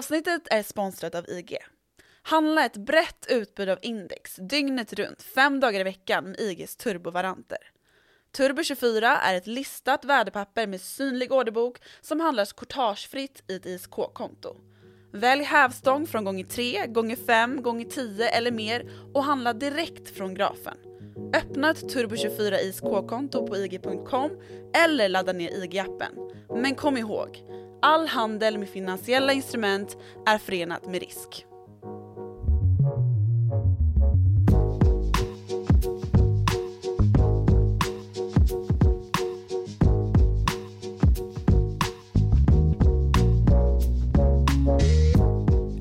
Avsnittet är sponsrat av IG. Handla ett brett utbud av index dygnet runt, fem dagar i veckan med IGs turbovaranter. Turbo24 är ett listat värdepapper med synlig orderbok som handlas courtagefritt i ett ISK-konto. Välj hävstång från gånger 3, gånger 5, gånger 10 eller mer och handla direkt från grafen. Öppna ett Turbo24 ISK-konto på IG.com eller ladda ner IG-appen. Men kom ihåg, all handel med finansiella instrument är förenat med risk.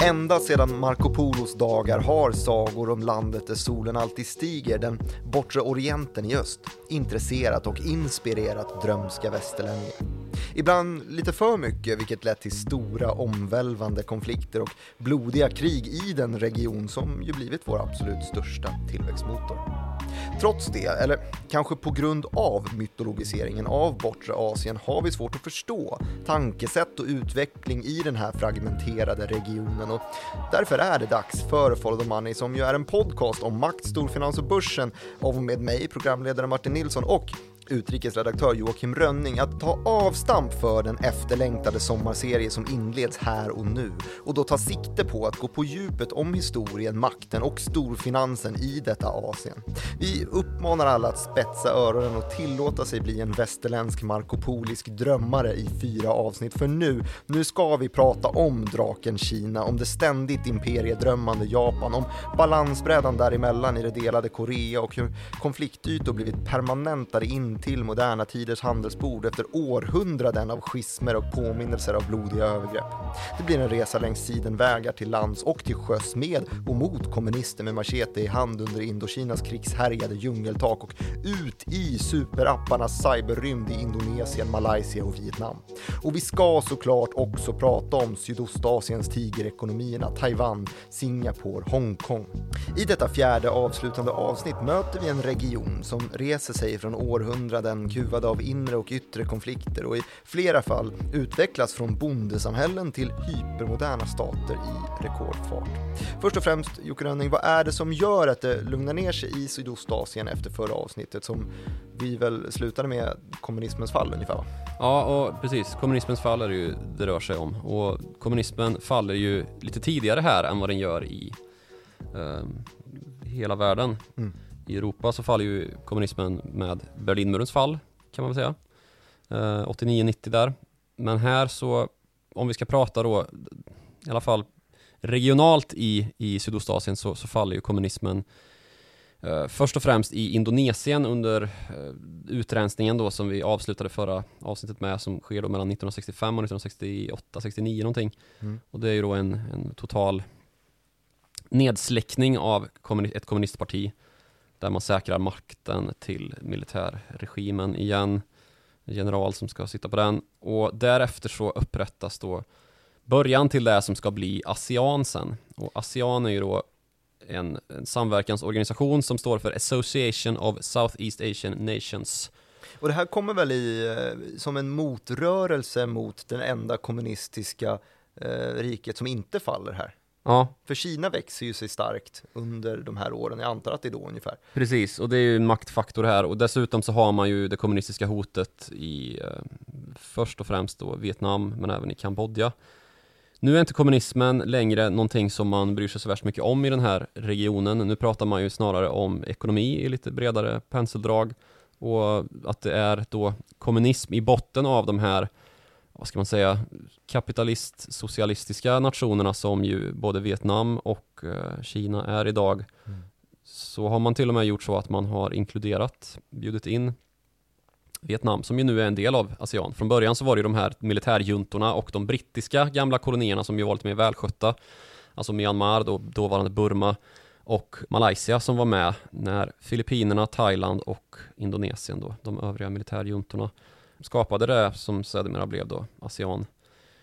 Ända sedan Marco Polos dagar har sagor om landet där solen alltid stiger, den bortre orienten i öst, intresserat och inspirerat drömska västerlänningar. Ibland lite för mycket, vilket lett till stora omvälvande konflikter och blodiga krig i den region som ju blivit vår absolut största tillväxtmotor. Trots det, eller kanske på grund av mytologiseringen av bortre Asien, har vi svårt att förstå tankesätt och utveckling i den här fragmenterade regionen och därför är det dags för Follow the Money som ju är en podcast om makt, storfinans och börsen. Av och med mig, programledare Martin Nilsson och utrikesredaktör Joakim Rönning att ta avstamp för den efterlängtade sommarserie som inleds här och nu och då ta sikte på att gå på djupet om historien, makten och storfinansen i detta Asien. Vi uppmanar alla att spetsa öronen och tillåta sig bli en västerländsk markopolisk drömmare i fyra avsnitt för nu, nu ska vi prata om draken Kina, om det ständigt imperiedrömmande Japan, om balansbrädan däremellan i det delade Korea och hur konfliktytor blivit permanentare in till moderna tiders handelsbord efter århundraden av schismer och påminnelser av blodiga övergrepp. Det blir en resa längs sidenvägar till lands och till sjöss med och mot kommunister med machete i hand under Indokinas krigshärjade djungeltak och ut i superapparnas cyberrymd i Indonesien, Malaysia och Vietnam. Och vi ska såklart också prata om Sydostasiens tigerekonomierna Taiwan, Singapore, Hongkong. I detta fjärde avslutande avsnitt möter vi en region som reser sig från århundraden kuvade av inre och yttre konflikter och i flera fall utvecklas från bondesamhällen till hypermoderna stater i rekordfart. Först och främst, Jocke Rönning, vad är det som gör att det lugnar ner sig i Sydostasien efter förra avsnittet som vi väl slutade med kommunismens fall ungefär? Va? Ja, och precis. Kommunismens fall är det ju det rör sig om. Och kommunismen faller ju lite tidigare här än vad den gör i eh, hela världen. Mm. I Europa så faller ju kommunismen med Berlinmurens fall, kan man väl säga. Eh, 89-90 där. Men här så, om vi ska prata då, i alla fall regionalt i, i Sydostasien så, så faller ju kommunismen Uh, först och främst i Indonesien under uh, utrensningen då som vi avslutade förra avsnittet med som sker då mellan 1965 och 1968, 69 någonting. Mm. Och det är ju då en, en total nedsläckning av kommuni ett kommunistparti där man säkrar makten till militärregimen igen. En general som ska sitta på den och därefter så upprättas då början till det som ska bli ASEAN sen. Och ASEAN är ju då en, en samverkansorganisation som står för Association of Southeast Asian Nations. Och det här kommer väl i, eh, som en motrörelse mot den enda kommunistiska eh, riket som inte faller här? Ja. För Kina växer ju sig starkt under de här åren, jag antar att det är då ungefär. Precis, och det är ju en maktfaktor här och dessutom så har man ju det kommunistiska hotet i eh, först och främst då Vietnam men även i Kambodja. Nu är inte kommunismen längre någonting som man bryr sig så värst mycket om i den här regionen. Nu pratar man ju snarare om ekonomi i lite bredare penseldrag och att det är då kommunism i botten av de här vad ska man säga, kapitalist-socialistiska nationerna som ju både Vietnam och eh, Kina är idag. Mm. Så har man till och med gjort så att man har inkluderat, bjudit in Vietnam som ju nu är en del av ASEAN. Från början så var det ju de här militärjuntorna och de brittiska gamla kolonierna som ju var lite mer välskötta. Alltså Myanmar, då, dåvarande Burma och Malaysia som var med när Filippinerna, Thailand och Indonesien då, de övriga militärjuntorna skapade det som sedermera blev då ASEAN.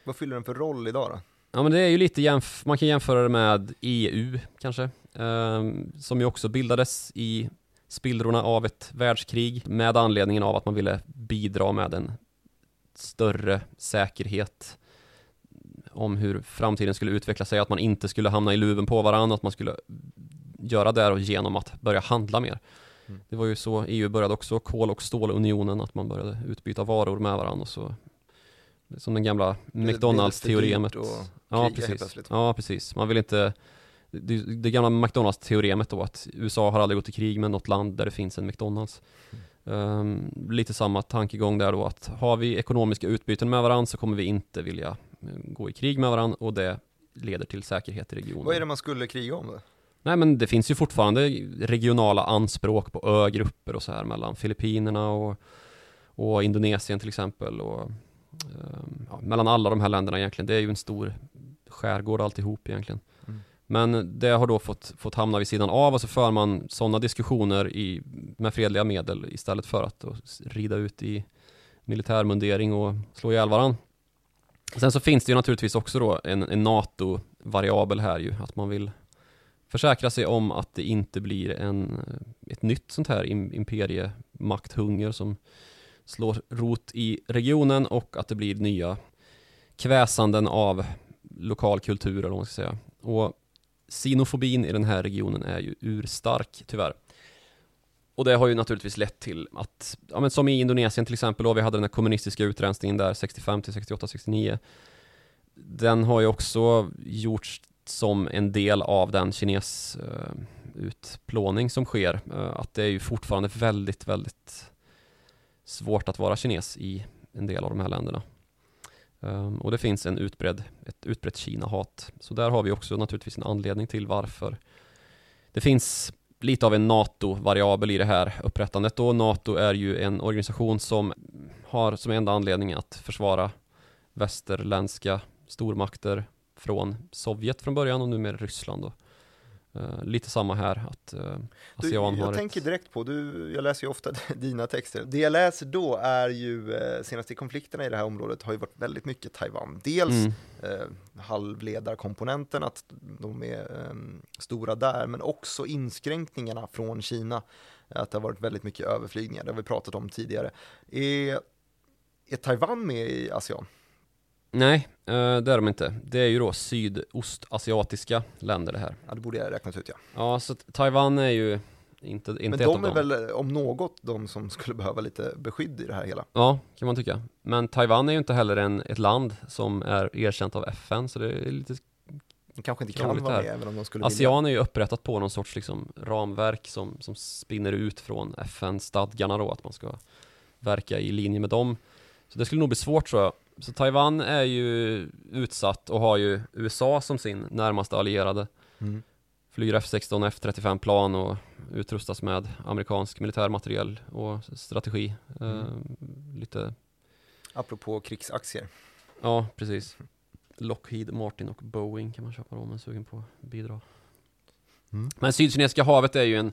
Vad fyller den för roll idag då? Ja men det är ju lite jämf man kan jämföra det med EU kanske, eh, som ju också bildades i spillrorna av ett världskrig med anledningen av att man ville bidra med en större säkerhet om hur framtiden skulle utveckla sig, att man inte skulle hamna i luven på varandra, att man skulle göra det och genom att börja handla mer. Mm. Det var ju så EU började också, kol och stålunionen, att man började utbyta varor med varandra och så som den gamla McDonalds-teoremet. Ja, precis. Ja, precis. Man vill inte det, det gamla McDonalds-teoremet då att USA har aldrig gått i krig med något land där det finns en McDonalds. Um, lite samma tankegång där då att har vi ekonomiska utbyten med varandra så kommer vi inte vilja eh, gå i krig med varandra och det leder till säkerhet i regionen. Vad är det man skulle kriga om då? Nej men det finns ju fortfarande regionala anspråk på ögrupper och så här mellan Filippinerna och, och Indonesien till exempel och um, ja, mellan alla de här länderna egentligen. Det är ju en stor skärgård alltihop egentligen. Men det har då fått, fått hamna vid sidan av och så för man sådana diskussioner i, med fredliga medel istället för att rida ut i militärmundering och slå ihjäl varandra. Sen så finns det ju naturligtvis också då en, en NATO-variabel här ju, att man vill försäkra sig om att det inte blir en, ett nytt sånt här imperiemakthunger som slår rot i regionen och att det blir nya kväsanden av lokal kultur eller vad man ska säga. Och Sinofobin i den här regionen är ju urstark, tyvärr. Och det har ju naturligtvis lett till att, ja men som i Indonesien till exempel, då vi hade den här kommunistiska utrensningen där 65 till 68, 69. Den har ju också gjorts som en del av den kines eh, utplåning som sker. Eh, att det är ju fortfarande väldigt, väldigt svårt att vara kines i en del av de här länderna. Ehm, och det finns en utbredd, ett utbrett Kina-hat. Så där har vi också naturligtvis en anledning till varför det finns lite av en NATO-variabel i det här upprättandet. Och NATO är ju en organisation som har som enda anledning att försvara västerländska stormakter från Sovjet från början och numera Ryssland. Då. Uh, lite samma här, att uh, du, jag har tänker ett... direkt på, du, jag läser ju ofta dina texter. Det jag läser då är ju, uh, senaste konflikterna i det här området har ju varit väldigt mycket Taiwan. Dels mm. uh, halvledarkomponenten, att de är um, stora där, men också inskränkningarna från Kina. Att det har varit väldigt mycket överflygningar, det har vi pratat om tidigare. Är, är Taiwan med i ASEAN? Nej, eh, det är de inte. Det är ju då sydostasiatiska länder det här. Ja, det borde jag räknat ut ja. Ja, så Taiwan är ju inte, inte Men de är väl, om något, de som skulle behöva lite beskydd i det här hela? Ja, kan man tycka. Men Taiwan är ju inte heller en, ett land som är erkänt av FN, så det är lite de kanske inte kan vara med även om de skulle ASEAN vilja. är ju upprättat på någon sorts liksom ramverk som, som spinner ut från FN-stadgarna då, att man ska verka i linje med dem. Så det skulle nog bli svårt tror jag så Taiwan är ju utsatt och har ju USA som sin närmaste allierade. Mm. Flyger F16 F35 plan och utrustas med amerikansk militärmateriel och strategi. Mm. Uh, lite Apropå krigsaktier. Ja, precis. Lockheed Martin och Boeing kan man köpa om man är sugen på att bidra. Mm. Men Sydkinesiska havet är ju en,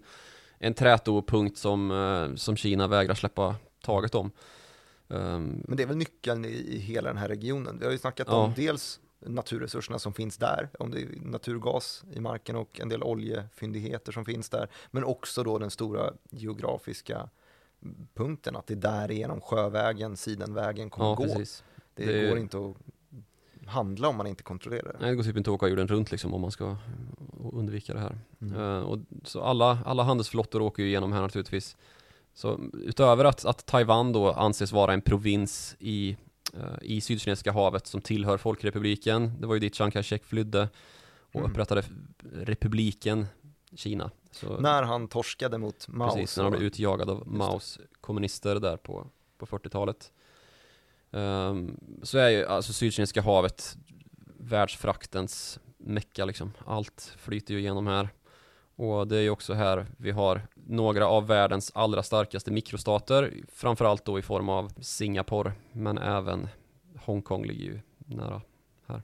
en trätopunkt som, uh, som Kina vägrar släppa taget om. Um, Men det är väl nyckeln i, i, hela den här regionen. Vi har ju snackat ja. om dels naturresurserna som finns där, om det är naturgas i marken och en del oljefyndigheter som finns där, men också då den stora geografiska punkten, att det är därigenom sjövägen, sidenvägen kommer ja, gå. Precis. Det, det går inte att handla om man inte kontrollerar det. Nej, det går typ inte att åka jorden runt liksom om man ska undvika det här. Mm. Uh, och så alla, alla handelsflottor åker ju igenom här naturligtvis. Så utöver att, att Taiwan då anses vara en provins i, uh, i Sydkinesiska havet som tillhör Folkrepubliken, det var ju dit Chiang Kai-shek flydde och mm. upprättade republiken Kina. Så, när han torskade mot Mao. Precis, när han blev utjagad av Maos kommunister där på, på 40-talet. Um, ehm, så är ju alltså Sydkinesiska havet världsfraktens mecka liksom. Allt flyter ju igenom här. Och det är ju också här vi har några av världens allra starkaste mikrostater, framförallt då i form av Singapore, men även Hongkong ligger ju nära här.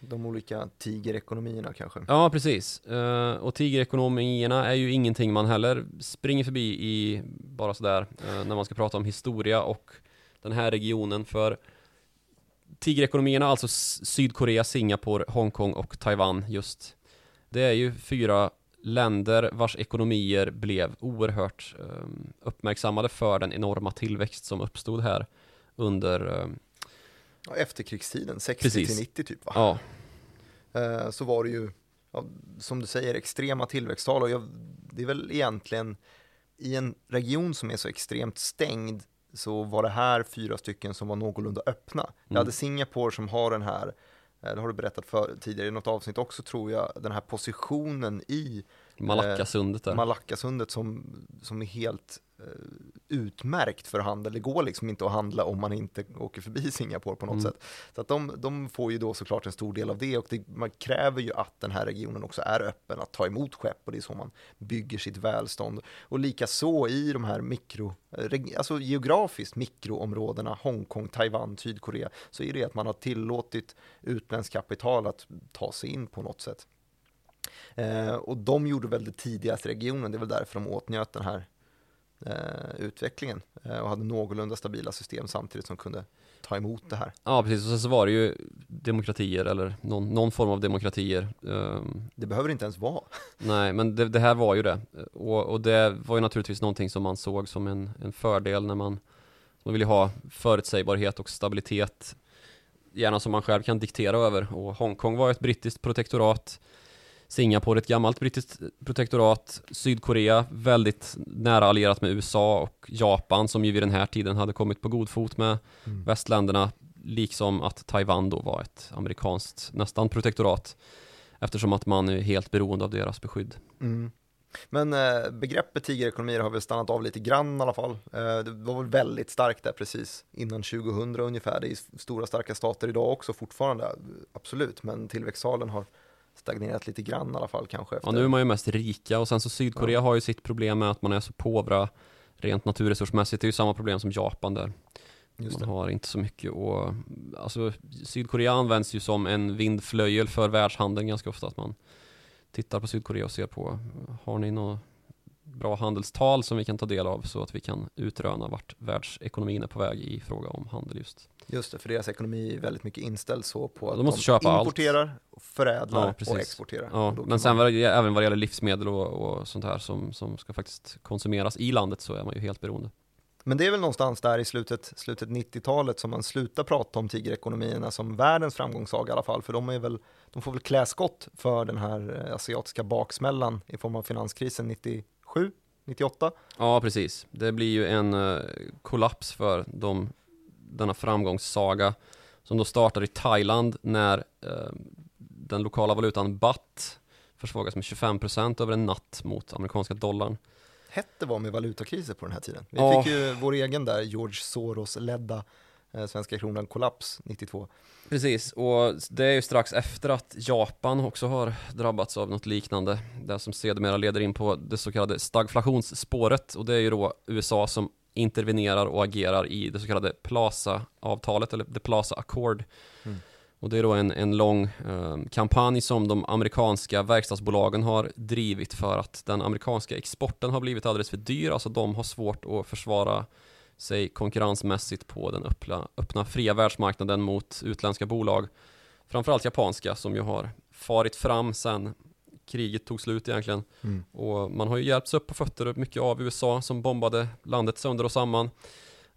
De olika tigerekonomierna kanske? Ja, precis. Uh, och tigerekonomierna är ju ingenting man heller springer förbi i bara sådär uh, när man ska prata om historia och den här regionen, för tigerekonomierna, alltså Sydkorea, Singapore, Hongkong och Taiwan just, det är ju fyra länder vars ekonomier blev oerhört um, uppmärksammade för den enorma tillväxt som uppstod här under Ja, Efterkrigstiden, 60 Precis. till 90 typ va? Ja, Eh, så var det ju, ja, som du säger, extrema tillväxttal och jag, det är väl egentligen i en region som är så extremt stängd så var det här fyra stycken som var någorlunda öppna. Jag Mm. hade Singapore som har den här, det har du berättat för tidigare i något avsnitt också tror jag, den här positionen i Malackasundet där. Malackasundet som, som är helt eh, utmärkt för handel. Det går liksom inte att handla om man inte åker förbi Singapore på något Mm. sätt. Så att de, de får ju då såklart en stor del av det och det, man kräver ju att den här regionen också är öppen att ta emot skepp och det är så man bygger sitt välstånd. Och lika så i de här mikro, eh, alltså geografiskt mikroområdena, Hongkong, Taiwan, Sydkorea, så är det att man har tillåtit utländskt kapital att ta sig in på något sätt. Eh, och de gjorde väl det tidigaste regionen, det är väl därför de åtnjöt den här eh, utvecklingen eh, och hade någorlunda stabila system samtidigt som kunde ta emot det här. Ja precis, och sen så var det ju demokratier eller någon, någon form av demokratier. Ehm, Det behöver inte ens vara. nej, men det, det här var ju det. Och, och det var ju naturligtvis någonting som man såg som en, en fördel när man, man ville ha förutsägbarhet och stabilitet. Gärna som man själv kan diktera över. Och Hongkong var ett brittiskt protektorat. Singapore ett gammalt brittiskt protektorat. Sydkorea väldigt nära allierat med USA och Japan som ju vid den här tiden hade kommit på god fot med Mm. västländerna, liksom att Taiwan då var ett amerikanskt nästan protektorat eftersom att man är helt beroende av deras beskydd. Mm. Men eh, begreppet tigerekonomier har väl stannat av lite grann i alla fall. Eh, det var väl väldigt starkt där precis innan 2000 ungefär. Det är stora starka stater idag också fortfarande, absolut. Men tillväxttalen har stagnerat lite grann i alla fall kanske. Efter. Ja, nu är man ju mest rika och sen så Sydkorea har ju sitt problem med att man är så påvra rent naturresursmässigt. Det är ju samma problem som Japan där. Just Man det. har inte så mycket och alltså Sydkorea används ju som en vindflöjel för världshandeln ganska ofta. Att man tittar på Sydkorea och ser på, har ni något bra handelstal som vi kan ta del av så att vi kan utröna vart världsekonomin är på väg i fråga om handel just. Just det, för deras ekonomi är väldigt mycket inställd så på att De måste köpa allt. importerar, förädlar Ja, och exporterar. Ja, Och men sen man- även vad det gäller livsmedel och, och sånt här som, som ska faktiskt konsumeras i landet så är man ju helt beroende. Men det är väl någonstans där i slutet, slutet 90-talet som man slutar prata om tigerekonomierna som världens framgångssaga i alla fall, för de, är väl, de får väl klä skott för den här eh, asiatiska baksmällan i form av finanskrisen 97, 98. Ja, precis. Det blir ju en eh, kollaps för de, denna framgångssaga som då startar i Thailand när eh, den lokala valutan baht försvagas med 25% över en natt mot amerikanska dollarn. Hette var med valutakriser på den här tiden. Vi Ja. fick ju vår egen där, George Soros-ledda svenska kronan kollaps 92. Precis, och det är ju strax efter att Japan också har drabbats av något liknande. Det som sedermera leder in på det så kallade stagflationsspåret och det är ju då USA som intervenerar och agerar i det så kallade Plaza-avtalet eller The Plaza Accord. Mm. Och det är då en, en lång eh, kampanj som de amerikanska verkstadsbolagen har drivit för att den amerikanska exporten har blivit alldeles för dyr, alltså de har svårt att försvara sig konkurrensmässigt på den öppna, öppna fria världsmarknaden mot utländska bolag. Framförallt japanska som ju har farit fram sen kriget tog slut egentligen. Mm. Och man har ju hjälpts upp på fötter mycket av USA som bombade landet sönder och samman.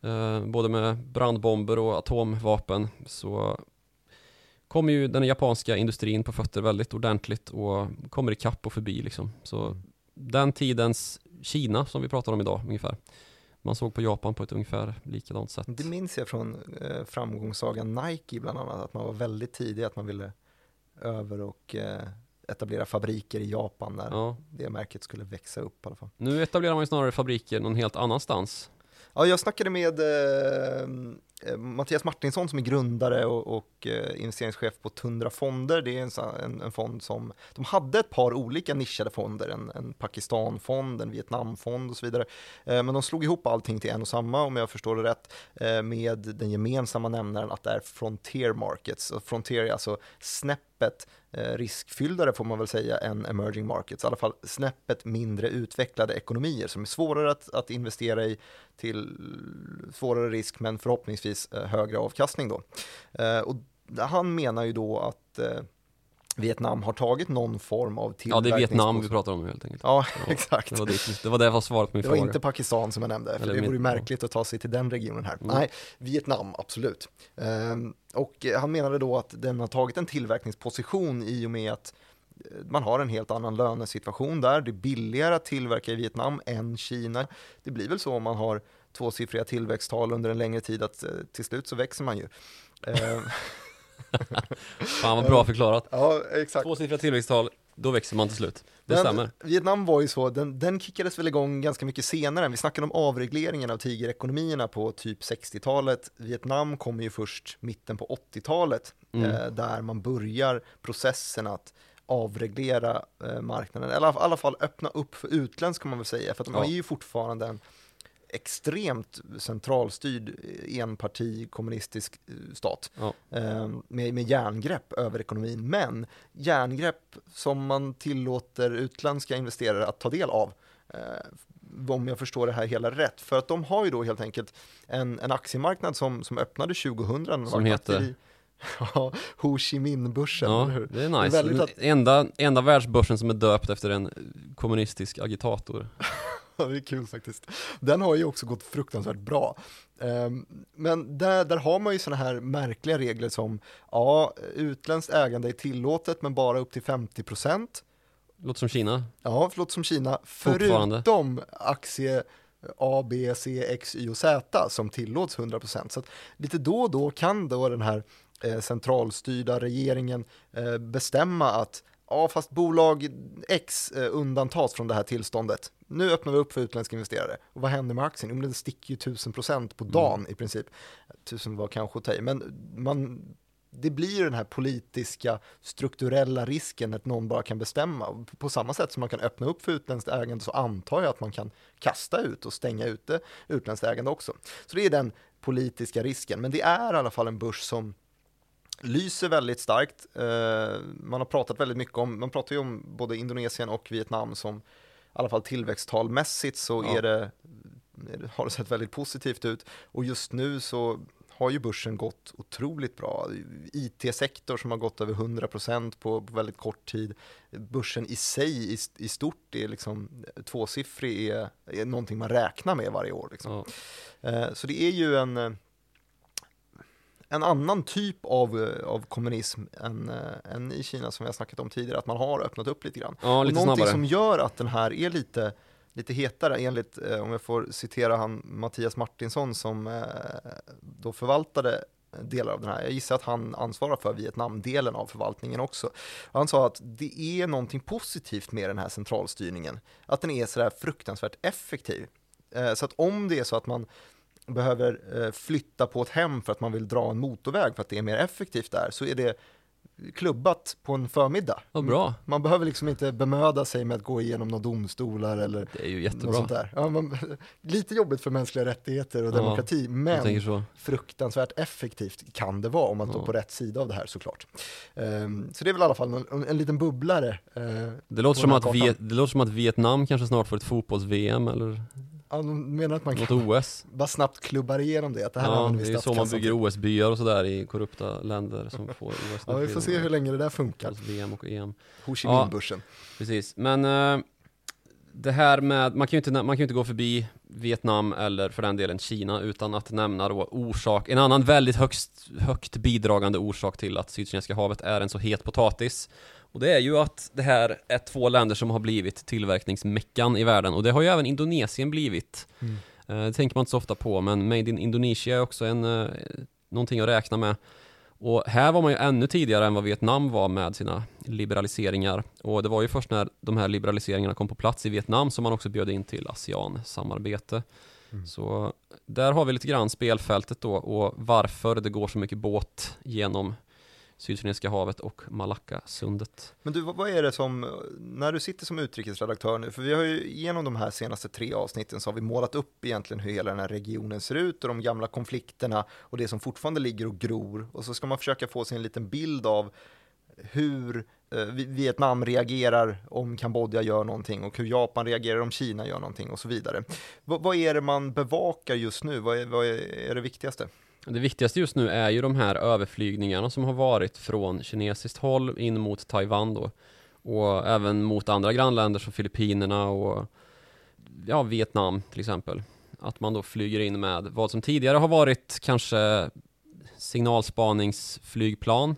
Eh, både med brandbomber och atomvapen. Så kommer ju den japanska industrin på fötter väldigt ordentligt och kommer ikapp och förbi liksom. Så den tidens Kina som vi pratar om idag ungefär. Man såg på Japan på ett ungefär likadant sätt. Det minns jag från eh, framgångssagan Nike bland annat, att man var väldigt tidig, att man ville över och eh, etablera fabriker i Japan när Ja. det märket skulle växa upp i alla fall. Nu etablerar man ju snarare fabriker någon helt annanstans. Ja, jag snackade med eh, Eh, Mattias Martinsson som är grundare och, och eh, investeringschef på Tundra Fonder. Det är en, en, en fond som, de hade ett par olika nischade fonder, en, en Pakistanfond, en Vietnamfond och så vidare. Eh, men de slog ihop allting till en och samma, om jag förstår det rätt, med den gemensamma nämnaren att det är frontier markets. Och frontier är alltså snäppet riskfylldare får man väl säga än emerging markets, i alla fall snäppet mindre utvecklade ekonomier som är svårare att, att investera i till svårare risk men förhoppningsvis eh, högre avkastning då. Eh, och han menar ju då att eh, Vietnam har tagit någon form av Ja, det är Vietnam vi pratar om helt enkelt. Ja, exakt. Det var det, det, var det på min Det var fråga. inte Pakistan som jag nämnde, för Eller det vore ju min- märkligt att ta sig till den regionen här. Mm. Nej, Vietnam, absolut. Ehm, och han menade då att den har tagit en tillverkningsposition i och med att man har en helt annan lönesituation där. Det är billigare att tillverka i Vietnam än Kina. Det blir väl så om man har tvåsiffriga tillväxttal under en längre tid att eh, till slut så växer man ju. Ehm, Fan vad bra förklarat. ja, exakt. Tvåsiffriga tillväxttal, då växer man till slut. Det Men stämmer. Vietnam var ju så, den, den kickades väl igång ganska mycket senare. Vi snackade om avregleringen av tigerekonomierna på typ 60-talet. Vietnam kommer ju först mitten på 80-talet, Mm. eh, där man börjar processen att avreglera eh, marknaden, eller i alla fall öppna upp för utländskt kan man väl säga, för att de Ja. är ju fortfarande en extremt centralstyrd eh, enparti kommunistisk eh, stat Ja. eh, med, med järngrepp över ekonomin, men järngrepp som man tillåter utländska investerare att ta del av. Om jag förstår det här hela rätt, för att de har ju då helt enkelt en, en aktiemarknad som, som öppnade 2000. Den Som heter? i- Ja, Ho Chi Minh-börsen, Ja, det är Det är nice. väldigt Den att- enda, enda världsbörsen som är döpt efter en kommunistisk agitator. Det är kul faktiskt. Den har ju också gått fruktansvärt bra. Ehm, Men där, där har man ju sådana här märkliga regler som, ja, utländskt ägande är tillåtet men bara upp till 50 procent. Låter som Kina. Ja, förlåt som Kina, förutom aktie A, B, C, X, Y och Z som tillåts 100 procent. Så att lite då och då kan då den här eh, centralstyrda regeringen eh, bestämma att ja, fast bolag X eh, undantas från det här tillståndet. Nu öppnar vi upp för utländska investerare. Och vad händer med aktien? Jo, den sticker ju 1000 procent på dagen i princip. Tusen var kanske att ta i, men man, det blir den här politiska strukturella risken att någon bara kan bestämma. På samma sätt som man kan öppna upp för utländskt ägande så antar jag att man kan kasta ut och stänga ute utländskt ägande också. Så det är den politiska risken, men det är i alla fall en börs som lyser väldigt starkt. Eh, man har pratat väldigt mycket om, man pratar ju om både Indonesien och Vietnam som alla fall tillväxttalmässigt så Ja. är det, är det- har det sett väldigt positivt ut. Och just nu så har ju börsen gått otroligt bra. IT-sektor som har gått över 100% på, på väldigt kort tid. Börsen i sig i, i stort är liksom tvåsiffrig, är, är någonting man räknar med varje år. Liksom. Ja. Eh, Så det är ju en, eh, en annan typ av, eh, av kommunism än, eh, än i Kina som vi har snackat om tidigare, att man har öppnat upp lite grann. Ja, och lite någonting snabbare. som gör att den här är lite, lite hetare, enligt, eh, om jag får citera han Mattias Martinsson som då förvaltade delar av den här. Jag gissar att han ansvarar för Vietnamdelen av förvaltningen också. Han sa att det är någonting positivt med den här centralstyrningen, att den är sådär fruktansvärt effektiv. Så att om det är så att man behöver eh, flytta på ett hem för att man vill dra en motorväg för att det är mer effektivt där, så är det klubbat på en förmiddag. Vad bra. Man behöver liksom inte bemöda sig med att gå igenom några domstolar eller Det är ju något jättebra. sånt där. Ja, man, lite jobbigt för mänskliga rättigheter och Ja, demokrati, men fruktansvärt effektivt kan det vara om man står Ja. på rätt sida av det här såklart. Ehm, så det är väl i alla fall en, en liten bubblare. eh, Det låter, som att Viet, det låter som att Vietnam kanske snart får ett fotbolls-VM eller ja, de menar att man kan OS. bara snabbt klubbar igenom det, att det här Ja, använder det vi är ju så man bygger. OS-byar och sådär i korrupta länder som får OS. Ja, vi får se hur länge det där funkar. VM och EM. Ho Chi Ja. Minh-börsen. Precis, men eh, det här med, man kan ju inte, man kan ju inte gå förbi Vietnam eller för den delen Kina utan att nämna då orsak, en annan väldigt högst, högt bidragande orsak till att Sydkinesiska havet är en så het potatis. Och det är ju att det här är två länder som har blivit tillverkningsmeckan i världen och det har ju även Indonesien blivit. Mm. Eh, Det tänker man inte så ofta på, men Made in Indonesia är också en, eh, någonting att räkna med. Och här var man ju ännu tidigare än vad Vietnam var med sina liberaliseringar. Och det var ju först när de här liberaliseringarna kom på plats i Vietnam som man också bjöd in till ASEAN-samarbete. Mm. Så där har vi lite grann spelfältet då och varför det går så mycket båt genom Sydkinesiska havet och Malackasundet. Men du, vad är det som, när du sitter som utrikesredaktör nu, för vi har ju genom de här senaste tre avsnitten så har vi målat upp egentligen hur hela den här regionen ser ut och de gamla konflikterna och det som fortfarande ligger och gror och så ska man försöka få sig en liten bild av hur eh, Vietnam reagerar om Kambodja gör någonting och hur Japan reagerar om Kina gör någonting och så vidare. Vad, vad är det man bevakar just nu? Vad är, vad är det viktigaste? Det viktigaste just nu är ju de här överflygningarna som har varit från kinesiskt håll in mot Taiwan då. Och även mot andra grannländer som Filippinerna och ja, Vietnam till exempel. Att man då flyger in med vad som tidigare har varit kanske signalspaningsflygplan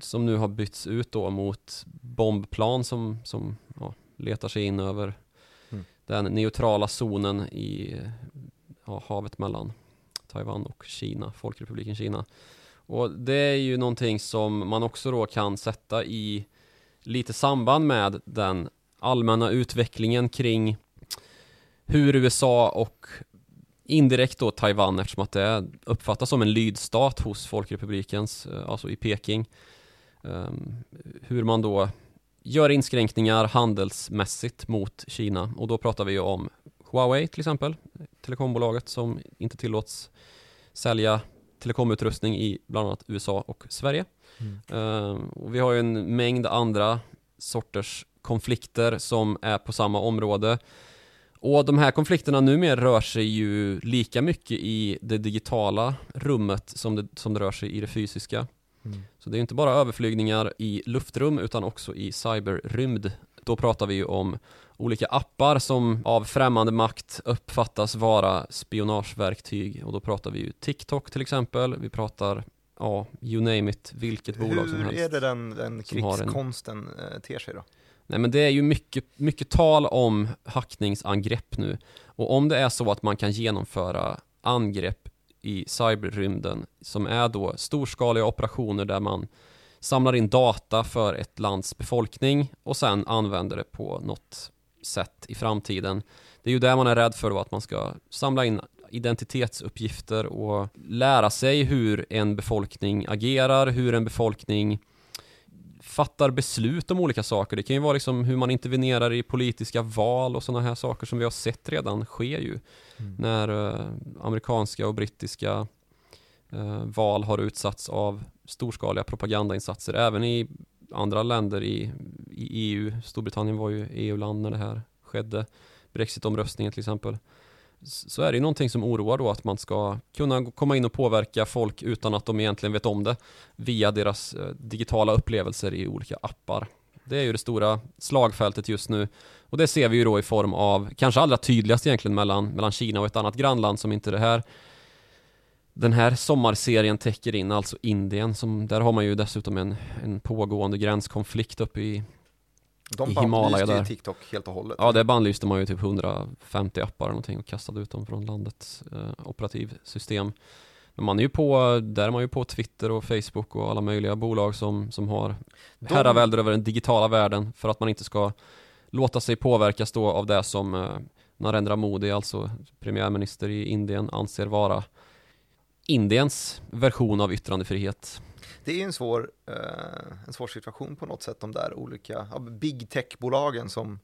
som nu har bytts ut då mot bombplan som, som ja, letar sig in över mm. den neutrala zonen i ja, havet mellan Taiwan och Kina, Folkrepubliken Kina. Och det är ju någonting som man också då kan sätta i lite samband med den allmänna utvecklingen kring hur USA och indirekt då Taiwan eftersom att det uppfattas som en lydstat hos Folkrepublikens, eh, alltså i Peking. Ehm, hur man då gör inskränkningar handelsmässigt mot Kina och då pratar vi ju om Huawei till exempel, telekombolaget som inte tillåts sälja telekomutrustning i bland annat USA och Sverige. Mm. Uh, och vi har ju en mängd andra sorters konflikter som är på samma område. Och de här konflikterna numera rör sig ju lika mycket i det digitala rummet som det, som det rör sig i det fysiska. Mm. Så det är inte bara överflygningar i luftrum utan också i cyberrymd. Då pratar vi ju om olika appar som av främmande makt uppfattas vara spionageverktyg och då pratar vi ju TikTok till exempel, vi pratar ja, you name it, vilket Hur bolag som helst. Hur är det den, den krigskonsten en... Eh, ter sig då? Nej men det är ju mycket, mycket tal om hackningsangrepp nu och om det är så att man kan genomföra angrepp i cyberrymden som är då storskaliga operationer där man samlar in data för ett lands befolkning och sen använder det på något sätt i framtiden. Det är ju där man är rädd för då att man ska samla in identitetsuppgifter och lära sig hur en befolkning agerar, hur en befolkning fattar beslut om olika saker. Det kan ju vara liksom hur man intervenerar i politiska val och sådana här saker som vi har sett redan sker ju. Mm. När uh, amerikanska och brittiska uh, val har utsatts av storskaliga propagandainsatser. Även i andra länder i, i EU. Storbritannien var ju EU-land när det här skedde. Brexitomröstningen till exempel så är det ju någonting som oroar då att man ska kunna komma in och påverka folk utan att de egentligen vet om det via deras eh, digitala upplevelser i olika appar. Det är ju det stora slagfältet just nu och det ser vi ju då i form av, kanske allra tydligast egentligen mellan, mellan Kina och ett annat grannland som inte det här den här sommarserien täcker in, alltså Indien, som, där har man ju dessutom en, en pågående gränskonflikt uppe i de bannlyste ju TikTok helt och hållet. Ja, det bannlyste man ju typ 150 appar eller någonting och kastade ut dem från landets eh, operativsystem. Men man är ju på, där är man ju på Twitter och Facebook och alla möjliga bolag som, som har de... herravälde över den digitala världen för att man inte ska låta sig påverkas då av det som eh, Narendra Modi, alltså premiärminister i Indien, anser vara Indiens version av yttrandefrihet det är en svår, eh, en svår situation på något sätt, de där olika ja, big tech-bolagen som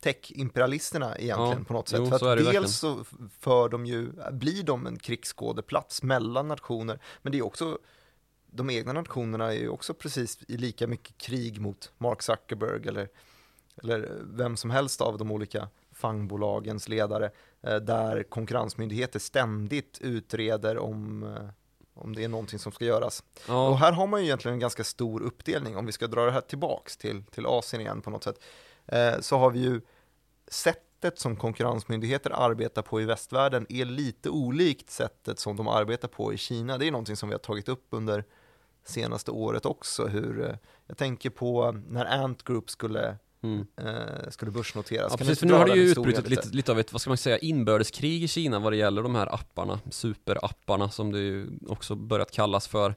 tech-imperialisterna egentligen ja, på något sätt. Jo, för dels verkligen. så för de ju, blir de en krigsskådeplats mellan nationer, men det är också de egna nationerna är ju också precis i lika mycket krig mot Mark Zuckerberg eller, eller vem som helst av de olika fangbolagens ledare, eh, där konkurrensmyndigheter ständigt utreder om eh, om det är någonting som ska göras. Ja. Och här har man ju egentligen en ganska stor uppdelning, om vi ska dra det här tillbaks till, till Asien igen på något sätt, eh, så har vi ju sättet som konkurrensmyndigheter arbetar på i västvärlden är lite olikt sättet som de arbetar på i Kina. Det är någonting som vi har tagit upp under senaste året också, hur eh, jag tänker på när Ant Group skulle Mm. Eh, skulle börsnoteras. Ja, precis, för nu har det ju utbrutit lite, lite av ett, vad ska man säga, inbördeskrig i Kina vad det gäller de här apparna, superapparna som det ju också börjat kallas för.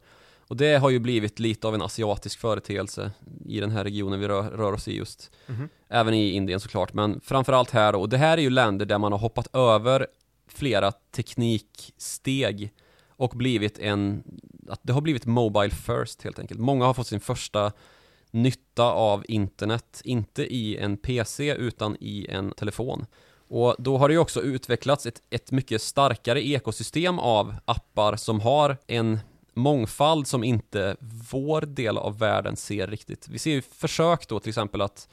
Och det har ju blivit lite av en asiatisk företeelse i den här regionen vi rör, rör oss i just. Mm. Även i Indien såklart, men framförallt här då. Och det här är ju länder där man har hoppat över flera tekniksteg och blivit en, att det har blivit Mobile first helt enkelt. Många har fått sin första nytta av internet, inte i en PC utan i en telefon. Och då har det ju också utvecklats ett, ett mycket starkare ekosystem av appar som har en mångfald som inte vår del av världen ser riktigt. Vi ser ju försök då till exempel att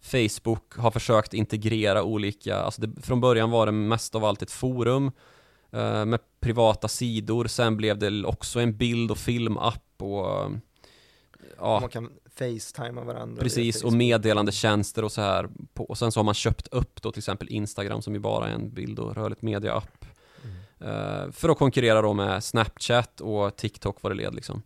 Facebook har försökt integrera olika, alltså det, från början var det mest av allt ett forum eh, med privata sidor. Sen blev det också en bild och filmapp och ja. Man kan facetima varandra. Precis, och meddelandetjänster och så här. Och sen så har man köpt upp då till exempel Instagram som ju bara är en bild och rörligt media-app. Mm. För att konkurrera då med Snapchat och TikTok vad det led liksom.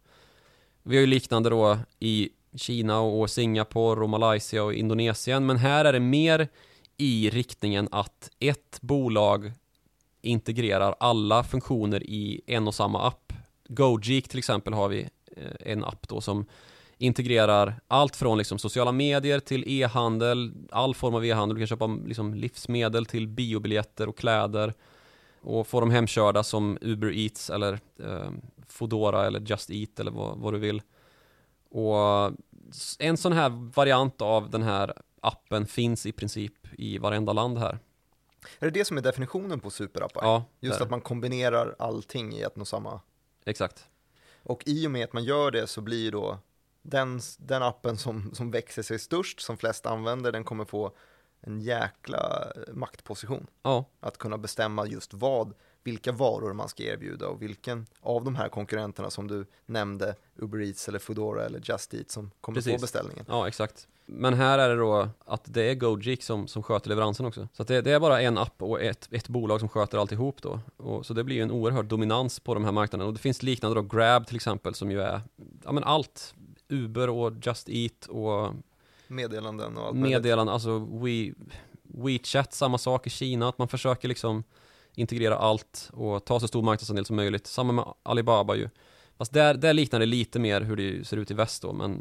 Vi har ju liknande då i Kina och Singapore och Malaysia och Indonesien, men här är det mer i riktningen att ett bolag integrerar alla funktioner i en och samma app. Gojek till exempel har vi eh, en app då som integrerar allt från liksom sociala medier till e-handel, all form av e-handel. Du kan köpa liksom livsmedel till biobiljetter och kläder och få dem hemkörda som Uber Eats eller eh, Foodora eller Just Eat eller vad, vad, du vill. Och en sån här variant av den här appen finns i princip i varenda land här. Är det det som är definitionen på superappar? Ja. Just att man kombinerar allting i ett och samma? Exakt. Och i och med att man gör det så blir då den, den appen som, som växer sig störst, som flest använder, den kommer få en jäkla maktposition. Ja. Att kunna bestämma just vad, vilka varor man ska erbjuda och vilken av de här konkurrenterna som du nämnde, Uber Eats eller Foodora eller Just Eat som kommer Precis. få beställningen. Ja, exakt. Men här är det då att det är Gojek som, som sköter leveransen också. Så det, det, är bara en app och ett, ett bolag som sköter alltihop då. Och, så det blir ju en oerhörd dominans på de här marknaderna. Och det finns liknande då, Grab till exempel, som ju är, ja men allt. Uber och Just Eat och meddelanden och allt Meddelanden, alltså We, WeChat, samma sak i Kina, att man försöker liksom integrera allt och ta så stor marknadsandel som möjligt. Samma med Alibaba ju. Fast där, där liknar det lite mer hur det ser ut i väst då, men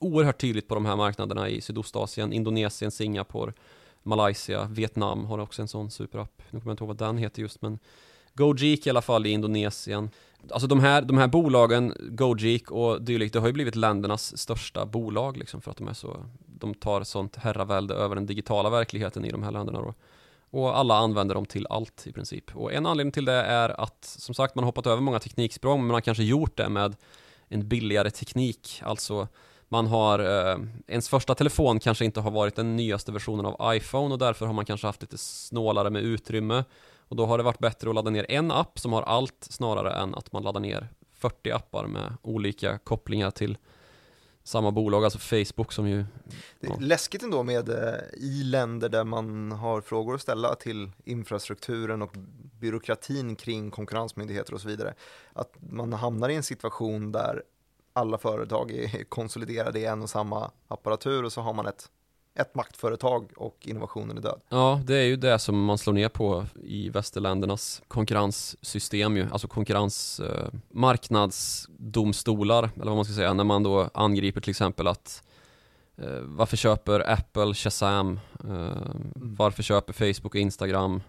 oerhört tydligt på de här marknaderna i Sydostasien, Indonesien, Singapore, Malaysia, Vietnam har också en sån superapp. Nu kommer jag inte ihåg vad den heter just, men Gojek i alla fall i Indonesien. Alltså de här, de här bolagen, Gojek och dylikt, det har ju blivit ländernas största bolag liksom för att de är så, de tar sånt herravälde över den digitala verkligheten i de här länderna då. Och alla använder dem till allt i princip. Och en anledning till det är att, som sagt, man har hoppat över många tekniksprång, men man har kanske gjort det med en billigare teknik. Alltså, man har, eh, ens första telefon kanske inte har varit den nyaste versionen av iPhone och därför har man kanske haft lite snålare med utrymme. Och då har det varit bättre att ladda ner en app som har allt snarare än att man laddar ner 40 appar med olika kopplingar till samma bolag, alltså Facebook som ju... Det är ja. läskigt ändå med eh, i länder där man har frågor att ställa till infrastrukturen och byråkratin kring konkurrensmyndigheter och så vidare. Att man hamnar i en situation där alla företag är konsoliderade i en och samma apparatur och så har man ett ett maktföretag och innovationen är död. Ja, det är ju det som man slår ner på i västerländernas konkurrenssystem ju, alltså konkurrens, eh, marknadsdomstolar, eller vad man ska säga, när man då angriper till exempel att eh, varför köper Apple Shazam? Eh, mm. Varför köper Facebook och Instagram?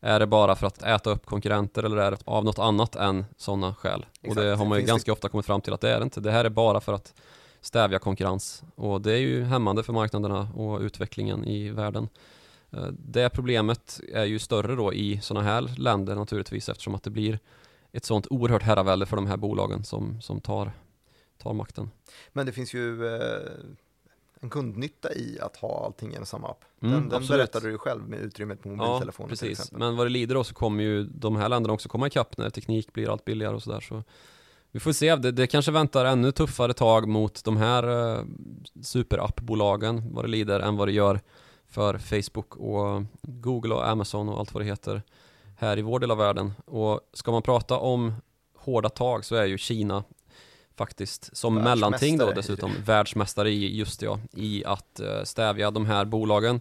Är det bara för att äta upp konkurrenter eller är det av något annat än sådana skäl? Exakt. Och det har man ju ganska det... ofta kommit fram till att det är det inte. Det här är bara för att stävja konkurrens och det är ju hämmande för marknaderna och utvecklingen i världen. Eh, det problemet är ju större då i sådana här länder naturligtvis eftersom att det blir ett sånt oerhört herravälde för de här bolagen som, som tar, tar makten. Men det finns ju eh, en kundnytta i att ha allting i en samma app. Den, mm, den berättade du själv med utrymmet på mobiltelefonen ja, precis. Men vad det lider då så kommer ju de här länderna också komma ikapp när teknik blir allt billigare och sådär. Så vi får se, det, det kanske väntar ännu tuffare tag mot de här uh, superappbolagen vad det lider än vad det gör för Facebook och Google och Amazon och allt vad det heter här i vår del av världen. Och ska man prata om hårda tag så är ju Kina faktiskt som mellanting då dessutom världsmästare i just ja, i att uh, stävja de här bolagen.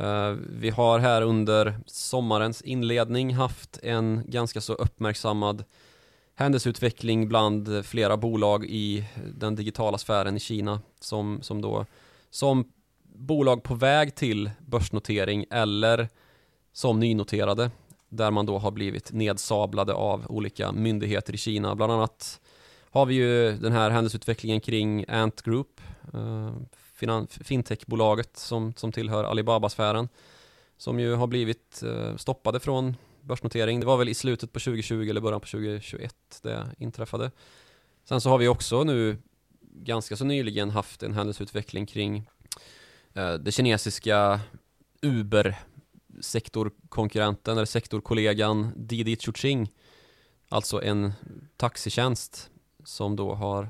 Uh, vi har här under sommarens inledning haft en ganska så uppmärksammad händelseutveckling bland flera bolag i den digitala sfären i Kina som, som då som bolag på väg till börsnotering eller som nynoterade där man då har blivit nedsablade av olika myndigheter i Kina. Bland annat har vi ju den här händelseutvecklingen kring Ant Group, eh, fintechbolaget som, som tillhör Alibaba-sfären, som ju har blivit eh, stoppade från börsnotering. Det var väl i slutet på 2020 eller början på 2021 det inträffade. Sen så har vi också nu ganska så nyligen haft en händelseutveckling kring eh, det kinesiska Uber sektorkonkurrenten eller sektorkollegan Didi Chuching. Alltså en taxitjänst som då har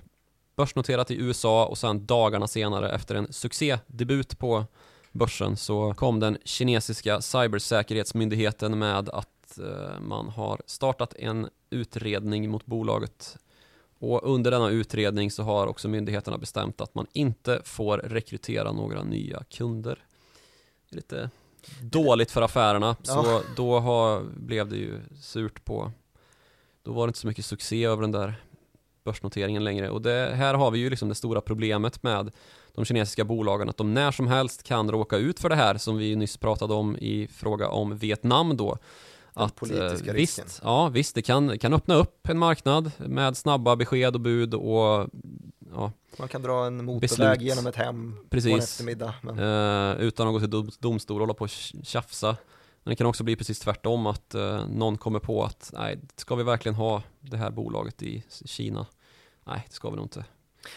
börsnoterat i USA och sen dagarna senare efter en succédebut på börsen så kom den kinesiska cybersäkerhetsmyndigheten med att eh, man har startat en utredning mot bolaget och under denna utredning så har också myndigheterna bestämt att man inte får rekrytera några nya kunder. Lite dåligt för affärerna, så Ja. då har, blev det ju surt på Då var det inte så mycket succé över den där börsnoteringen längre och det, här har vi ju liksom det stora problemet med de kinesiska bolagen att de när som helst kan råka ut för det här som vi nyss pratade om i fråga om Vietnam då. Att, politiska eh, risken. visst, ja, visst, det kan, kan öppna upp en marknad med snabba besked och bud och ja, Man kan dra en motorväg Beslut. genom ett hem på en Precis. eftermiddag. Men... eh, utan att gå till dom- domstol och hålla på och tjafsa. Men det kan också bli precis tvärtom att eh, någon kommer på att nej, ska vi verkligen ha det här bolaget i Kina? Nej, det ska vi nog inte.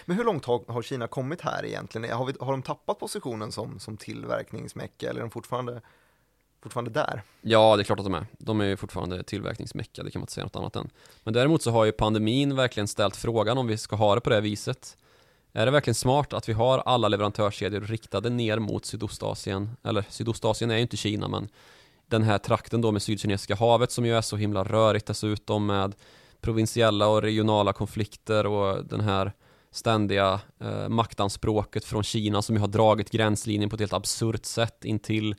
Men hur långt har, har Kina kommit här egentligen? Har, vi, har de tappat positionen som, som tillverkningsmecka eller är de fortfarande, fortfarande där? Ja, det är klart att de är. De är ju fortfarande tillverkningsmecka, det kan man inte säga något annat än. Men däremot så har ju pandemin verkligen ställt frågan om vi ska ha det på det här viset. Är det verkligen smart att vi har alla leverantörskedjor riktade ner mot Sydostasien? Eller Sydostasien är ju inte Kina, men den här trakten då med Sydkinesiska havet som ju är så himla rörigt dessutom med provinsiella och regionala konflikter och den här ständiga eh, maktanspråket från Kina som ju har dragit gränslinjen på ett helt absurt sätt intill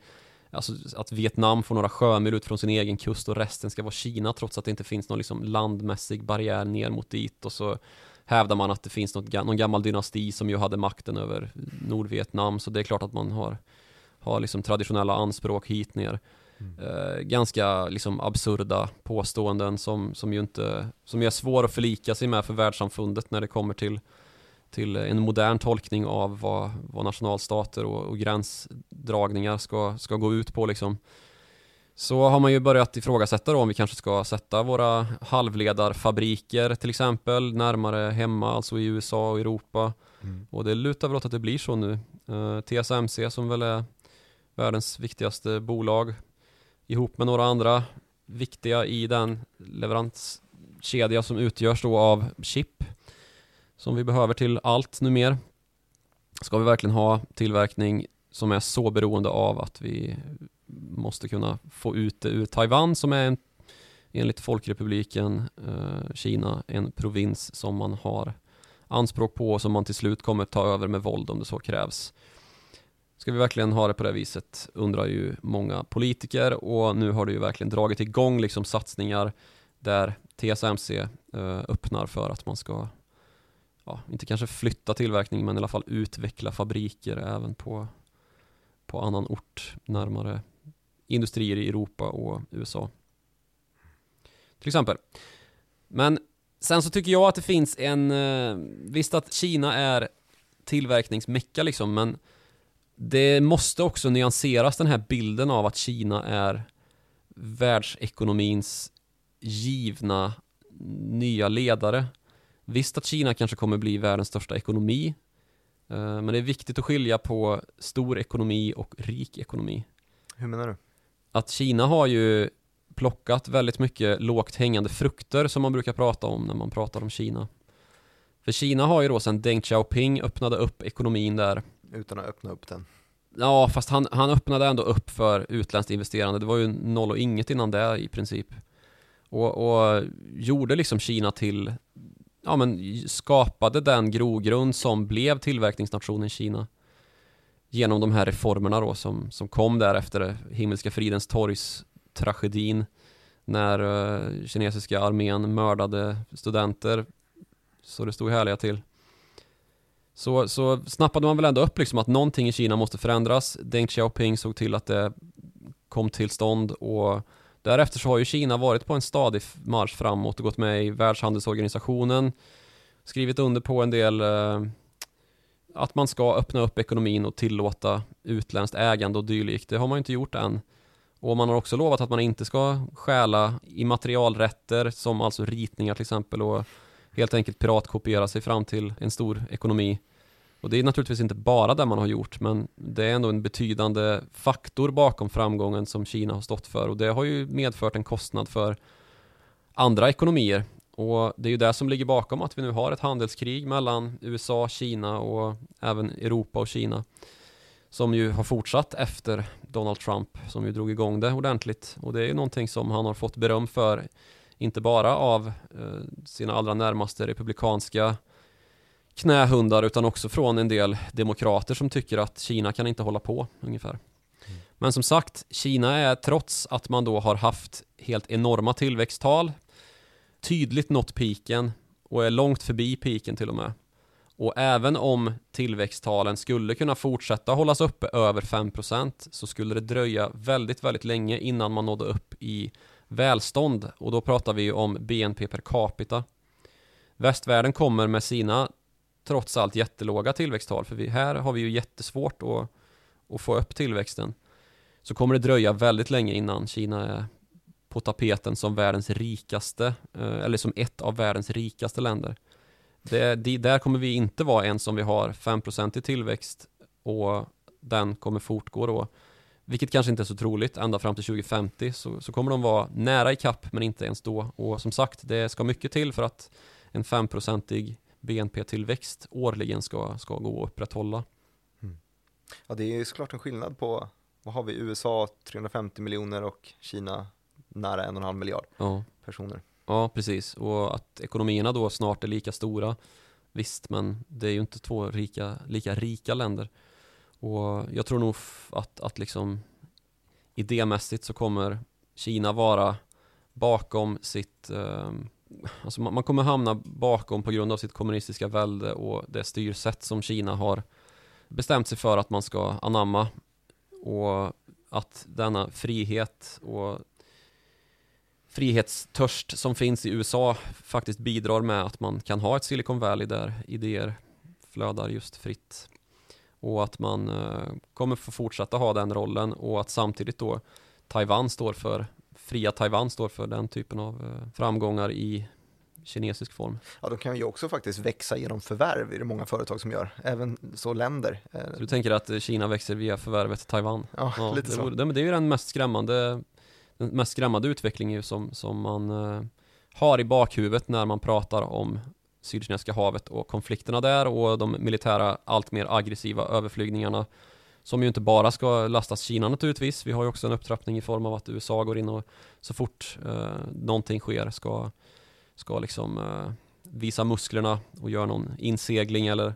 Alltså att Vietnam får några sjömil ut från sin egen kust och resten ska vara Kina trots att det inte finns någon liksom landmässig barriär ner mot dit. Och så hävdar man att det finns något, någon gammal dynasti som ju hade makten över Nordvietnam. Så det är klart att man har, har liksom traditionella anspråk hit ner. Eh, ganska liksom absurda påståenden som, som ju inte som ju är svår att förlika sig med för världssamfundet när det kommer till till en modern tolkning av vad, vad nationalstater och, och gränsdragningar ska, ska gå ut på liksom. Så har man ju börjat ifrågasätta då om vi kanske ska sätta våra halvledarfabriker till exempel närmare hemma, alltså i USA och Europa. Och det lutar väl åt att det blir så nu. Eh, TSMC som väl är världens viktigaste bolag ihop med några andra viktiga i den leveranskedja som utgörs då av chip som vi behöver till allt numera. Ska vi verkligen ha tillverkning som är så beroende av att vi måste kunna få ut det ur Taiwan som är en, enligt Folkrepubliken eh, Kina en provins som man har anspråk på och som man till slut kommer ta över med våld om det så krävs. Ska vi verkligen ha det på det viset undrar ju många politiker och nu har det ju verkligen dragit igång liksom satsningar där TSMC eh, öppnar för att man ska ja, inte kanske flytta tillverkning men i alla fall utveckla fabriker även på, på annan ort närmare industrier i Europa och USA. Till exempel. Men sen så tycker jag att det finns en, eh, visst att Kina är tillverkningsmecka liksom men det måste också nyanseras den här bilden av att Kina är världsekonomins givna nya ledare. Visst att Kina kanske kommer bli världens största ekonomi eh, Men det är viktigt att skilja på stor ekonomi och rik ekonomi Hur menar du? Att Kina har ju plockat väldigt mycket lågt hängande frukter som man brukar prata om när man pratar om Kina För Kina har ju då sedan Deng Xiaoping öppnade upp ekonomin där Utan att öppna upp den. Ja, fast han, han öppnade ändå upp för utländskt investerande. Det var ju noll och inget innan det i princip. Och, och gjorde liksom Kina till, ja men skapade den grogrund som blev tillverkningsnationen Kina. Genom de här reformerna då som, som kom där efter Himmelska fridens torgs tragedin. När eh, kinesiska armén mördade studenter. Så det stod härliga till. Så, så snappade man väl ändå upp liksom att någonting i Kina måste förändras. Deng Xiaoping såg till att det kom till stånd och därefter så har ju Kina varit på en stadig marsch framåt och gått med i Världshandelsorganisationen, skrivit under på en del eh, att man ska öppna upp ekonomin och tillåta utländskt ägande och dylikt. Det har man ju inte gjort än. Och man har också lovat att man inte ska stjäla immaterialrätter som alltså ritningar till exempel och helt enkelt piratkopiera sig fram till en stor ekonomi. Och det är naturligtvis inte bara det man har gjort, men det är ändå en betydande faktor bakom framgången som Kina har stått för och det har ju medfört en kostnad för andra ekonomier. Och det är ju det som ligger bakom att vi nu har ett handelskrig mellan USA, Kina och även Europa och Kina. Som ju har fortsatt efter Donald Trump som ju drog igång det ordentligt. Och det är ju någonting som han har fått beröm för. Inte bara av eh, sina allra närmaste republikanska knähundar utan också från en del demokrater som tycker att Kina kan inte hålla på ungefär. Mm. Men som sagt, Kina är trots att man då har haft helt enorma tillväxttal tydligt nått piken och är långt förbi piken till och med. Och även om tillväxttalen skulle kunna fortsätta hållas uppe över 5% så skulle det dröja väldigt, väldigt länge innan man nådde upp i välstånd och då pratar vi om BNP per capita. Västvärlden kommer med sina trots allt jättelåga tillväxttal för vi, här har vi ju jättesvårt att, att få upp tillväxten. Så kommer det dröja väldigt länge innan Kina är på tapeten som världens rikaste, eh, eller som ett av världens rikaste länder. Det, det, där kommer vi inte vara ens om vi har 5% i tillväxt och den kommer fortgå då. Vilket kanske inte är så troligt, ända fram till 2050 så, så kommer de vara nära i kapp men inte ens då. Och som sagt, det ska mycket till för att en 5% BNP-tillväxt årligen ska, ska gå att upprätthålla. Mm. Ja, det är ju såklart en skillnad på, vad har vi, USA 350 miljoner och Kina nära en och en halv miljard ja. personer. Ja, precis. Och att ekonomierna då snart är lika stora. Visst, men det är ju inte två rika, lika rika länder. Och jag tror nog att, att liksom idémässigt så kommer Kina vara bakom sitt eh, Alltså man, man kommer hamna bakom på grund av sitt kommunistiska välde och det styrsätt som Kina har bestämt sig för att man ska anamma och att denna frihet och frihetstörst som finns i USA faktiskt bidrar med att man kan ha ett Silicon Valley där idéer flödar just fritt. Och att man eh, kommer få fortsätta ha den rollen och att samtidigt då Taiwan står för, fria Taiwan står för den typen av eh, framgångar i kinesisk form. Ja, de kan ju också faktiskt växa genom förvärv, är det många företag som gör, även så länder. Så du tänker att Kina växer via förvärvet Taiwan? Ja, ja lite det, så. Det, det är ju den mest skrämmande den mest skrämmande utvecklingen som, som man eh, har i bakhuvudet när man pratar om Sydkinesiska havet och konflikterna där och de militära allt mer aggressiva överflygningarna som ju inte bara ska lastas Kina naturligtvis. Vi har ju också en upptrappning i form av att USA går in och så fort eh, någonting sker ska, ska liksom eh, visa musklerna och göra någon insegling eller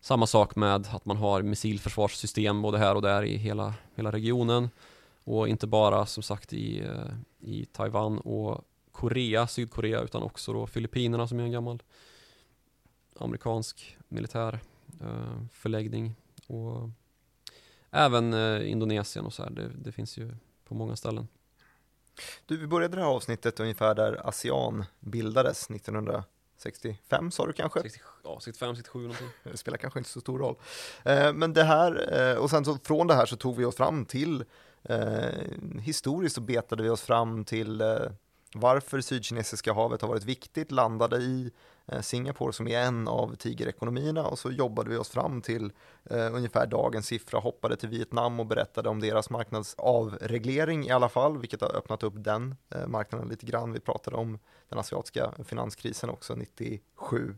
samma sak med att man har missilförsvarssystem både här och där i hela, hela regionen. Och inte bara som sagt i, eh, i Taiwan och Korea, Sydkorea utan också då Filippinerna som är en gammal amerikansk militär eh, förläggning och även eh, Indonesien och så här. Det, det, finns ju på många ställen. Du, vi började det här avsnittet ungefär där ASEAN bildades 1965 sa du kanske? 60, ja, 65, 67 någonting. Det spelar kanske inte så stor roll. men det här, och sen så från det här så tog vi oss fram till Eh, historiskt så betade vi oss fram till eh, varför Sydkinesiska havet har varit viktigt, landade i eh, Eh, Singapore som är en av tigerekonomierna och så jobbade vi oss fram till eh, ungefär dagens siffra, hoppade till Vietnam och berättade om deras marknadsavreglering i alla fall, vilket har öppnat upp den eh, marknaden lite grann. Vi pratade om den asiatiska finanskrisen också 97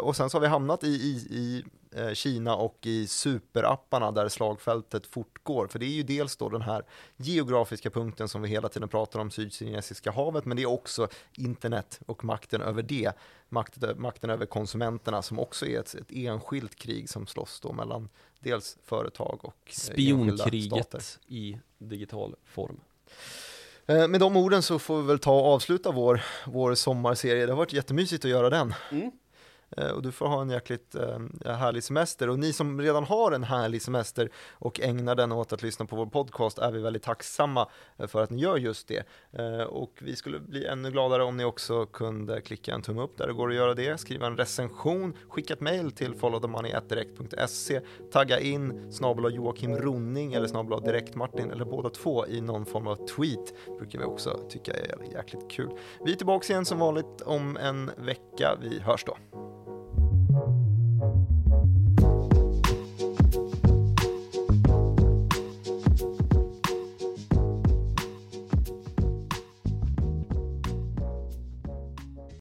och sen så har vi hamnat i, i, i uh, Kina och i superapparna där slagfältet fortgår. För det är ju dels då den här geografiska punkten som vi hela tiden pratar om, Sydkinesiska havet, men det är också internet och makten över det. Makten, makten över konsumenterna som också är ett, ett enskilt krig som slåss då mellan dels företag och uh, Spionkriget i digital form. Med de orden så får vi väl ta och avsluta vår, vår sommarserie. Det har varit jättemysigt att göra den. Mm. Eh, och du får ha en jäkligt eh, härlig semester. Och ni som redan har en härlig semester och ägnar den åt att lyssna på vår podcast är vi väldigt tacksamma eh, för att ni gör just det. Eh, och vi skulle bli ännu gladare om ni också kunde klicka en tumme upp där det går att göra det, skriva en recension, skicka ett mail till followthemoney.direkt.se, tagga in snabel Joakim Ronning eller snabel Direkt Martin eller båda två i någon form av tweet brukar vi också tycka är jäkligt kul. Vi är tillbaka igen som vanligt om en vecka. Vi hörs då.